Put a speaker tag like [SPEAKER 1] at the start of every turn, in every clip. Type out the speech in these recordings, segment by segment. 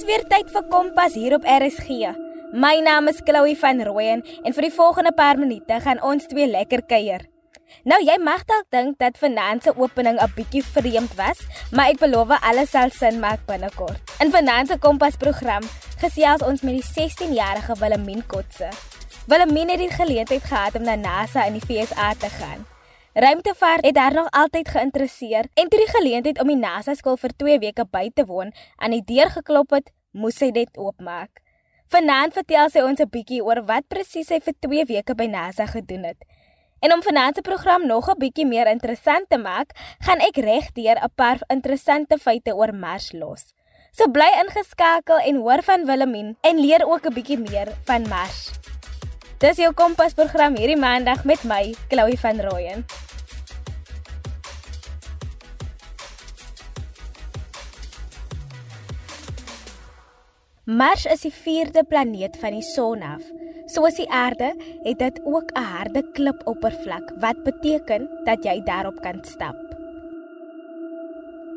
[SPEAKER 1] Dis weer tyd vir Kompas hier op RSG. My naam is Chloe van Rooyen en vir die volgende paar minute gaan ons twee lekker kuier. Nou jy mag dalk dink dat vanaand se opening 'n bietjie vreemd was, maar ek beloof alles sal sin maak binnekort. In vanaand se Kompas program gesels ons met die 16-jarige Willemien Kotse. Willemien het die geleentheid gehad om na NASA in die VSA te gaan. Ruimtevaart het haar nog altyd geïnteresseer en toe die geleentheid om die NASA skool vir 2 weke by te woon aan die deur geklop het, moes sy dit oopmaak. Vanaand vertel sy ons 'n bietjie oor wat presies sy vir 2 weke by NASA gedoen het. En om vanaand se program nog 'n bietjie meer interessant te maak, gaan ek regdeur 'n paar interessante feite oor Mars los. So bly ingeskakel en hoor van Willemien en leer ook 'n bietjie meer van Mars. Dis jou Kompas program hierdie Maandag met my, Chloe van Rooyen. Mars is die vierde planeet van die son af. Soos die aarde het dit ook 'n harde klipoppervlak wat beteken dat jy daarop kan stap.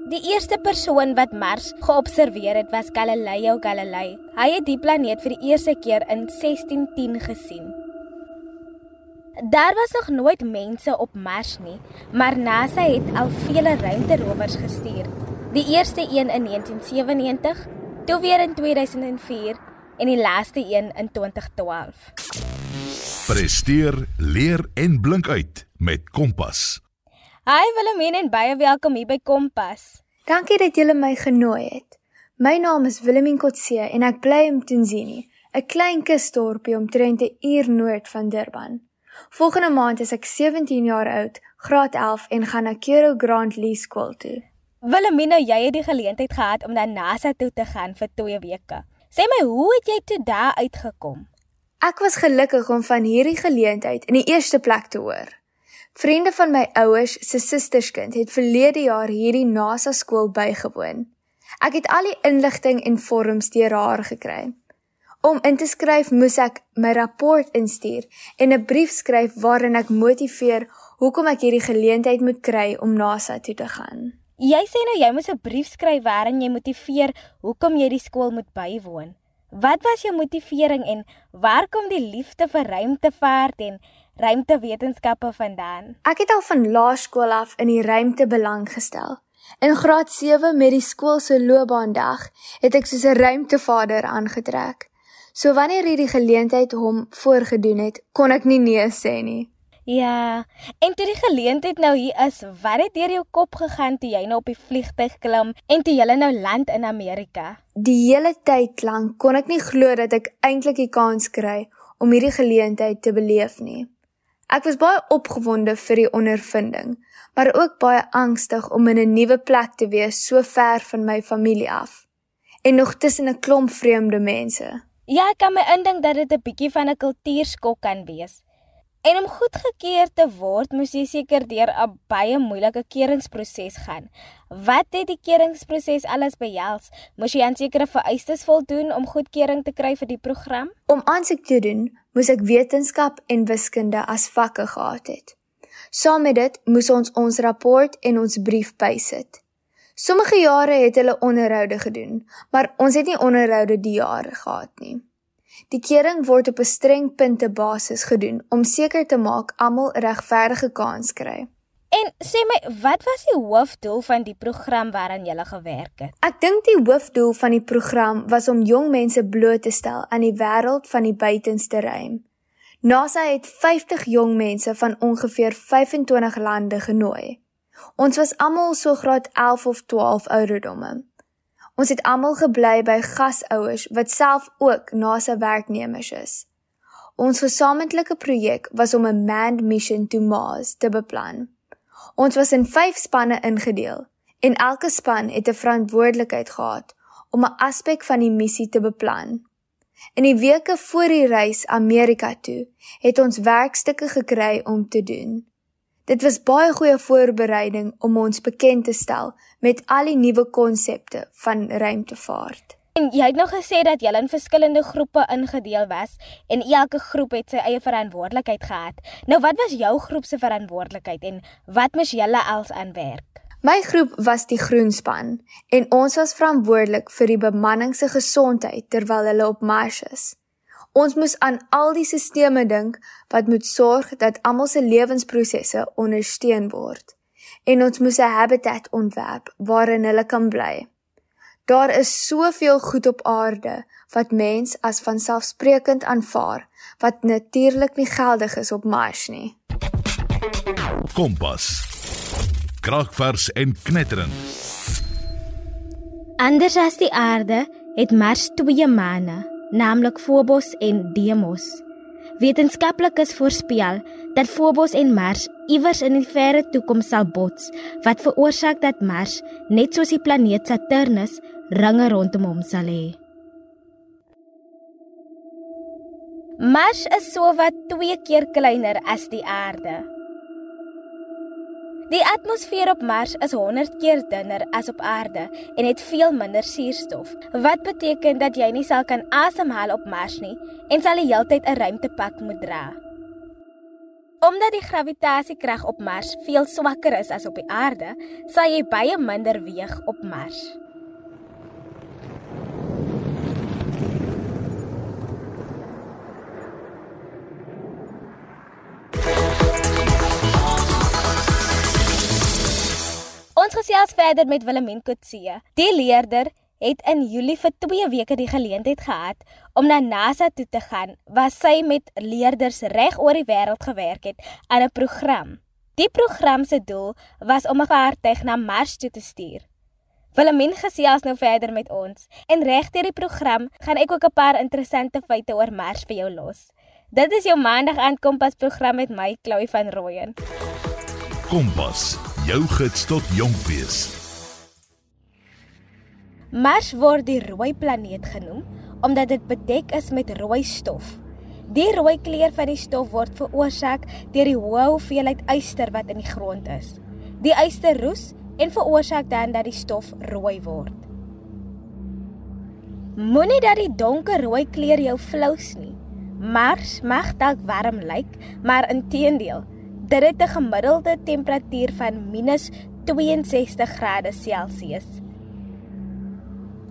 [SPEAKER 1] Die eerste persoon wat Mars geobserveer het was Galileo Galilei. Hy het die planeet vir die eerste keer in 1610 gesien. Daar was nog nooit mense op Mars nie, maar NASA het al vele ruimterowers gestuur. Die eerste een in 1997, toe weer in 2004 en die laaste een in 2012.
[SPEAKER 2] Presteer, leer en blink uit met Kompas.
[SPEAKER 1] Hi Willemien en baie welkom hier by Kompas.
[SPEAKER 3] Dankie dat julle my genooi het. My naam is Willemien Kotse en ek bly in Tunzini, 'n klein kusdorpie omtrent 'n uur noord van Durban. Volgende maand is ek 17 jaar oud, graad 11 en gaan na Kero Grant Lee skool toe.
[SPEAKER 1] Willemina, jy het die geleentheid gehad om na NASA toe te gaan vir 2 weke. Sê my, hoe het jy toe daar uitgekom?
[SPEAKER 3] Ek was gelukkig om van hierdie geleentheid in die eerste plek te hoor. Vriende van my ouers se susterskind het verlede jaar hierdie NASA skool bygewoon. Ek het al die inligting en vorms deur haar gekry. Om in te skryf moes ek my rapport instuur en 'n brief skryf waarin ek motiveer hoekom ek hierdie geleentheid moet kry om NASA toe te gaan.
[SPEAKER 1] Jy sê nou jy moes 'n brief skryf waarin jy motiveer hoekom jy die skool moet bywoon. Wat was jou motivering en waar kom die liefde vir ruimtevaart en ruimtewetenskappe vandaan?
[SPEAKER 3] Ek het al van laerskool af in die ruimte belang gestel. In graad 7 met die skool se loopbaandag het ek soos 'n ruimtevader aangetrek. So wanneer hierdie geleentheid hom voorgedoen het, kon ek nie nee sê nie.
[SPEAKER 1] Ja, en toe die geleentheid nou hier is, wat het deur jou kop gegaan toe jy nou op die vliegtuig klim en toe jy nou land in Amerika?
[SPEAKER 3] Die hele tyd lank kon ek nie glo dat ek eintlik die kans kry om hierdie geleentheid te beleef nie. Ek was baie opgewonde vir die ondervinding, maar ook baie angstig om in 'n nuwe plek te wees so ver van my familie af en nog tussen 'n klomp vreemde mense.
[SPEAKER 1] Ja, ek kan my indink dat dit 'n bietjie van 'n kultuurskok kan wees. En om goedgekeur te word, moes jy seker deur 'n baie moeilike keuringsproses gaan. Wat het die keuringsproses alles behels? Moes jy aan sekere vereistes voldoen om goedkeuring te kry vir die program?
[SPEAKER 3] Om aansoek te doen, moes ek wetenskap en wiskunde as vakke gehad het. Saam met dit moes ons ons rapport en ons brief bysit. Sommige jare het hulle onderhoude gedoen, maar ons het nie onderhoude die jare gehad nie. Die kering word op 'n streng punte basis gedoen om seker te maak almal regverdige kans kry.
[SPEAKER 1] En sê my, wat was die hoofdoel van die program waaraan jy gewerk het?
[SPEAKER 3] Ek dink die hoofdoel van die program was om jong mense bloot te stel aan die wêreld van die buitenste ruim. NASA het 50 jong mense van ongeveer 25 lande genooi. Ons was almal so graad 11 of 12 ouderdomme. Ons het almal gebly by gasouers wat self ook NASA werknemers is. Ons gesamentlike projek was om 'n manned mission to Mars te beplan. Ons was in 5 spanne ingedeel en elke span het 'n verantwoordelikheid gehad om 'n aspek van die missie te beplan. In die weke voor die reis Amerika toe, het ons werkstukke gekry om te doen. Dit was baie goeie voorbereiding om ons bekend te stel met al die nuwe konsepte van ruimtevaart.
[SPEAKER 1] En jy het nog gesê dat julle in verskillende groepe ingedeel was en elke groep het sy eie verantwoordelikheid gehad. Nou wat was jou groep se verantwoordelikheid en wat moes julle als aan werk?
[SPEAKER 3] My groep was die groenspan en ons was verantwoordelik vir die bemanning se gesondheid terwyl hulle op Mars is. Ons moes aan al die sisteme dink wat moet sorg dat almal se lewensprosesse ondersteun word en ons moes 'n habitat ontwerp waarin hulle kan bly. Daar is soveel goed op aarde wat mens as vanselfsprekend aanvaar wat natuurlik nie geldig is op Mars nie.
[SPEAKER 2] Kompas. Kragvers en knetterend.
[SPEAKER 1] Anders as die aarde het Mars twee maan, naamlik Phobos en Deimos. Wetenskaplikes voorspel dat Phobos en Mars iewers in die verre toekoms sal bots, wat veroorsaak dat Mars, net soos die planeet Saturnus, ringe rondom hom sal hê. Mars is sowat 2 keer kleiner as die aarde. Die atmosfeer op Mars is 100 keer dunner as op aarde en het veel minder suurstof, wat beteken dat jy nie sal kan asemhaal op Mars nie en sal die hele tyd 'n ruimtepak moet dra. Omdat die gravitasiekrag op Mars veel swakker is as op die aarde, sal jy baie minder weeg op Mars. Ons gesels verder met Willemien Kotse. Die leerder het in Julie vir 2 weke die geleentheid gehad om na NASA toe te gaan waar sy met leerders reg oor die wêreld gewerk het aan 'n program. Die program se doel was om 'n vaartuig na Mars toe te stuur. Willemien gesels nou verder met ons en reg deur die program gaan ek ook 'n paar interessante feite oor Mars vir jou los. Dit is jou maandag aan Kompas program met my Chloe van Rooyen.
[SPEAKER 2] Kompas, jou gids tot jonk wees.
[SPEAKER 1] Mars word die rooi planeet genoem omdat dit bedek is met rooi stof. Die rooi kleur van die stof word veroorsaak deur die hoë hoeveelheid yster wat in die grond is. Die yster roes en veroorsaak dan dat die stof rooi word. Moenie dat die donker rooi kleur jou flous nie. Mars mag dalk warm lyk, maar inteendeel, Dit het 'n gemiddelde temperatuur van -62 grade Celsius.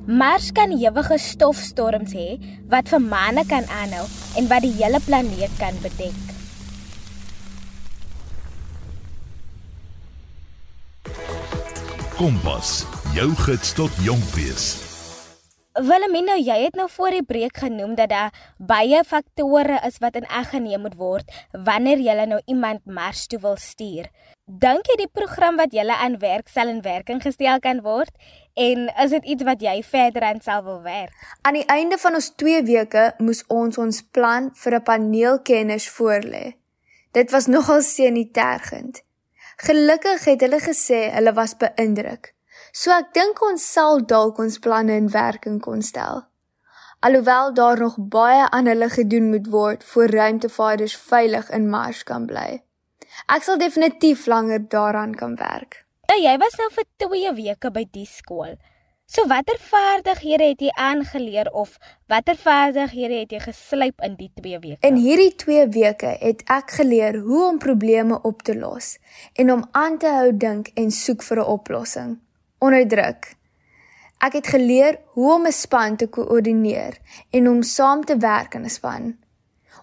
[SPEAKER 1] Mars kan ewige stofstorms hê wat vir maande kan aanhou en wat die hele planeet kan bedek.
[SPEAKER 2] Kompas, jou gids tot jonk wees.
[SPEAKER 1] Wilhelmina, jy het nou voor die breek genoem dat daar baie faktore is wat in ag geneem moet word wanneer jy nou iemand Mars toe wil stuur. Dink jy die program wat jy aan werk sal in werking gestel kan word en is dit iets wat jy verder aan sal wil werk?
[SPEAKER 3] Aan die einde van ons 2 weke moes ons ons plan vir 'n paneel kenners voorlê. Dit was nogal senitergend. Gelukkig het hulle gesê hulle was beïndruk. So ek dink ons sal dalk ons planne in werking kon stel. Alhoewel daar nog baie aan hulle gedoen moet word voor ruimtevaarders veilig in Mars kan bly. Ek sal definitief langer daaraan kan werk.
[SPEAKER 1] Nou jy was nou vir 2 weke by die skool. So watter vaardighede het jy aangeleer of watter vaardighede het jy geslyp in die 2 weke?
[SPEAKER 3] In hierdie 2 weke het ek geleer hoe om probleme op te los en om aan te hou dink en soek vir 'n oplossing onder druk. Ek het geleer hoe om 'n span te koördineer en om saam te werk in 'n span.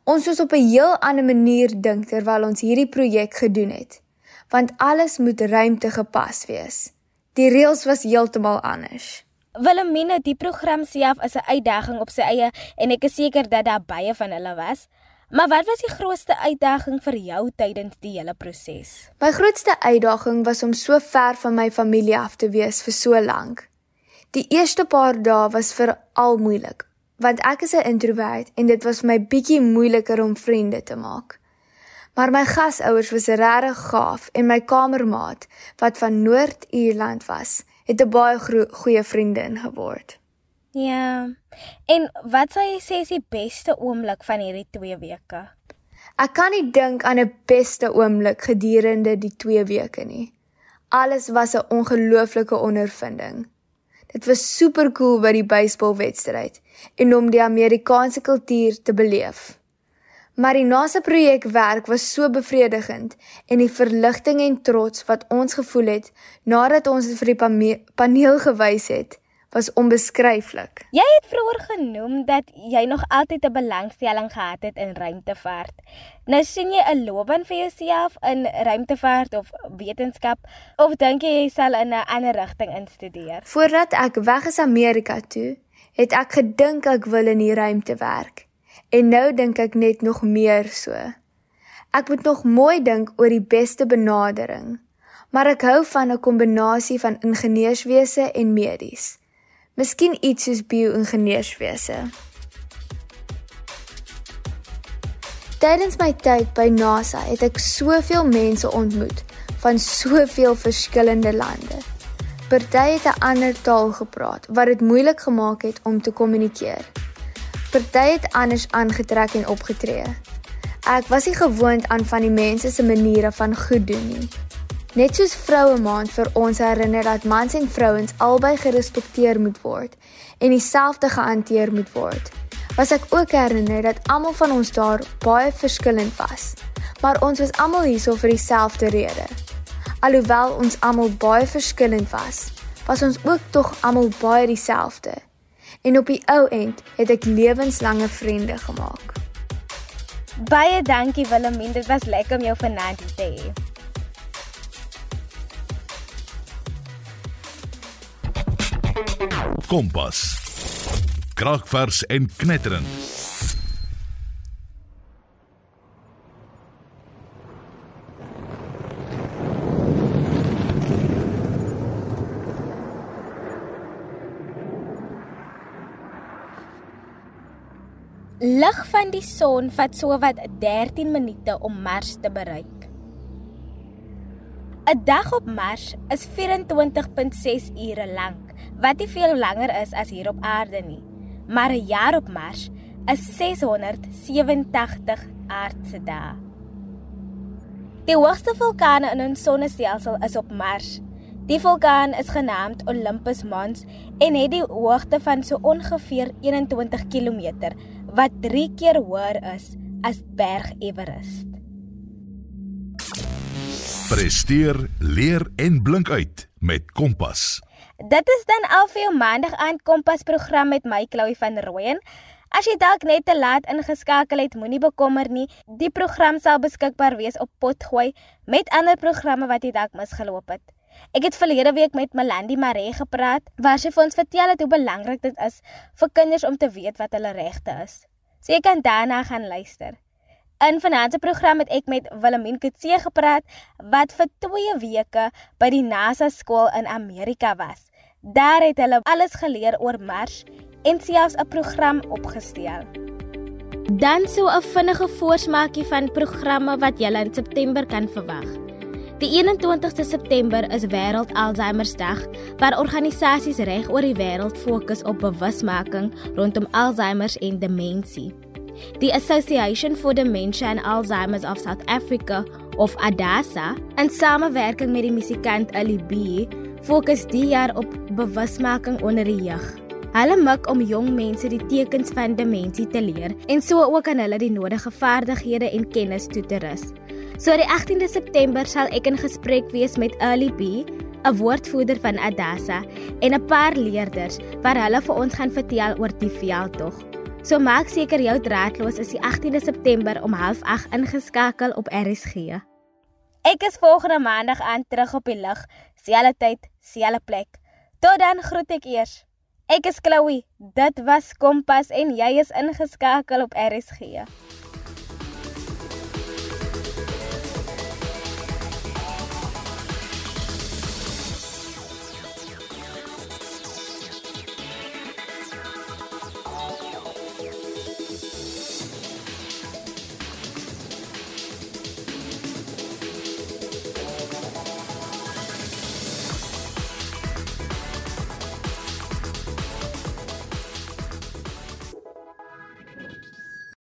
[SPEAKER 3] Ons moes op 'n heel ander manier dink terwyl ons hierdie projek gedoen het, want alles moet ruimte gepas wees. Die reëls was heeltemal anders.
[SPEAKER 1] Wilhelmina, die program self is 'n uitdaging op sy eie en ek is seker dat daar baie van hulle was. Maar wat was die grootste uitdaging vir jou tydens die hele proses?
[SPEAKER 3] My grootste uitdaging was om so ver van my familie af te wees vir so lank. Die eerste paar dae was veral moeilik, want ek is 'n introvert en dit was my bietjie moeiliker om vriende te maak. Maar my gasouers was regtig gaaf en my kamermaat wat van Noord-Ierland was, het 'n baie goeie vriendin geword.
[SPEAKER 1] Ja. En wat sou jy sê is die beste oomblik van hierdie 2 weke?
[SPEAKER 3] Ek kan nie dink aan 'n beste oomblik gedurende die 2 weke nie. Alles was 'n ongelooflike ondervinding. Dit was super cool by die baseballwedstryd en om die Amerikaanse kultuur te beleef. Maar die NASA projekwerk was so bevredigend en die verligting en trots wat ons gevoel het nadat ons dit vir die paneel gewys het, was onbeskryflik.
[SPEAKER 1] Jy het vroeër genoem dat jy nog altyd 'n belangstelling gehad het in ruimtevaart. Nou sien jy 'n loopbaan vir jouself in ruimtevaart of wetenskap of dink jy jy sal in 'n ander rigting instudeer?
[SPEAKER 3] Voordat ek weg is Amerika toe, het ek gedink ek wil in die ruimte werk. En nou dink ek net nog meer so. Ek moet nog mooi dink oor die beste benadering. Maar ek hou van 'n kombinasie van ingenieurswese en medies. Miskien iets soos bio-ingenieurswese. Tydens my tyd by NASA het ek soveel mense ontmoet van soveel verskillende lande. Party het 'n ander taal gepraat wat dit moeilik gemaak het om te kommunikeer. Party het anders aangetrek en opgetree. Ek was nie gewoond aan van die mense se maniere van goed doen nie. Net soos vroue maand vir ons herinner dat mans en vrouens albei gerespekteer moet word en dieselfde gehanteer moet word. Was ek ook herinner dat almal van ons daar baie verskillend was, maar ons was almal hier so vir dieselfde rede. Alhoewel ons almal baie verskillend was, was ons ook tog almal baie dieselfde. En op die ou end het ek lewenslange vriende gemaak.
[SPEAKER 1] Baie dankie Willemien, dit was lekker om jou vanaand te hê.
[SPEAKER 2] Kompas. Kragvers en knetterend.
[SPEAKER 1] Lig van die son vat sowat 13 minute om Mars te bereik. 'n Dag op Mars is 24.6 ure lank wat nie veel langer is as hier op aarde nie. Maar 'n jaar op Mars is 687 aardse dae. Die hoogste vulkaan in ons sonnestelsel is op Mars. Die vulkaan is genaamd Olympus Mons en het die hoogte van so ongeveer 21 km wat 3 keer hoër is as Berg Everest.
[SPEAKER 2] Presteer, leer en blink uit met Kompas.
[SPEAKER 1] Dit is dan al vir jou maandag aand Kompas program met my Chloe van Rooyen. As jy dalk net te laat ingeskakel het, moenie bekommer nie. Die program sal beskikbaar wees op Potgooi met ander programme wat jy dalk misgeloop het. Ek het verlede week met Melandi Maree gepraat waar sy vir ons vertel het hoe belangrik dit is vir kinders om te weet wat hulle regte is. So jy kan daarna gaan luister. In vanaand se program het ek met Willemien Kutse gepraat wat vir 2 weke by die NASA skool in Amerika was. Daar het hulle alles geleer oor Mars en selfs 'n program opgestel. Dan so 'n vinnige voorsmaakie van programme wat jy in September kan verwag. Die 21ste September is Wêreld Alzheimersdag, waar organisasies reg oor die wêreld fokus op bewusmaking rondom Alzheimer en demensie. Die Association for Dementia and Alzheimer's of South Africa of ADASA, in samewerking met die musikant Ali B, fokus die jaar op bewusmaking onder die jeug. Hulle mik om jong mense die tekens van demensie te leer en so ook aan hulle die nodige vaardighede en kennis toe te rus. So die 18de September sal ek in gesprek wees met Ali B, 'n woordvoerder van ADASA en 'n paar leerders wat hulle vir ons gaan vertel oor die veldtog. So maak seker jou draadloos is die 18de September om 08:30 ingeskakel op RSG. Ek is volgende maandag aan terug op die lug, selfde tyd, selfde plek. Tot dan groet ek eers. Ek is Chloe. Dit was Kompas en jy is ingeskakel op RSG.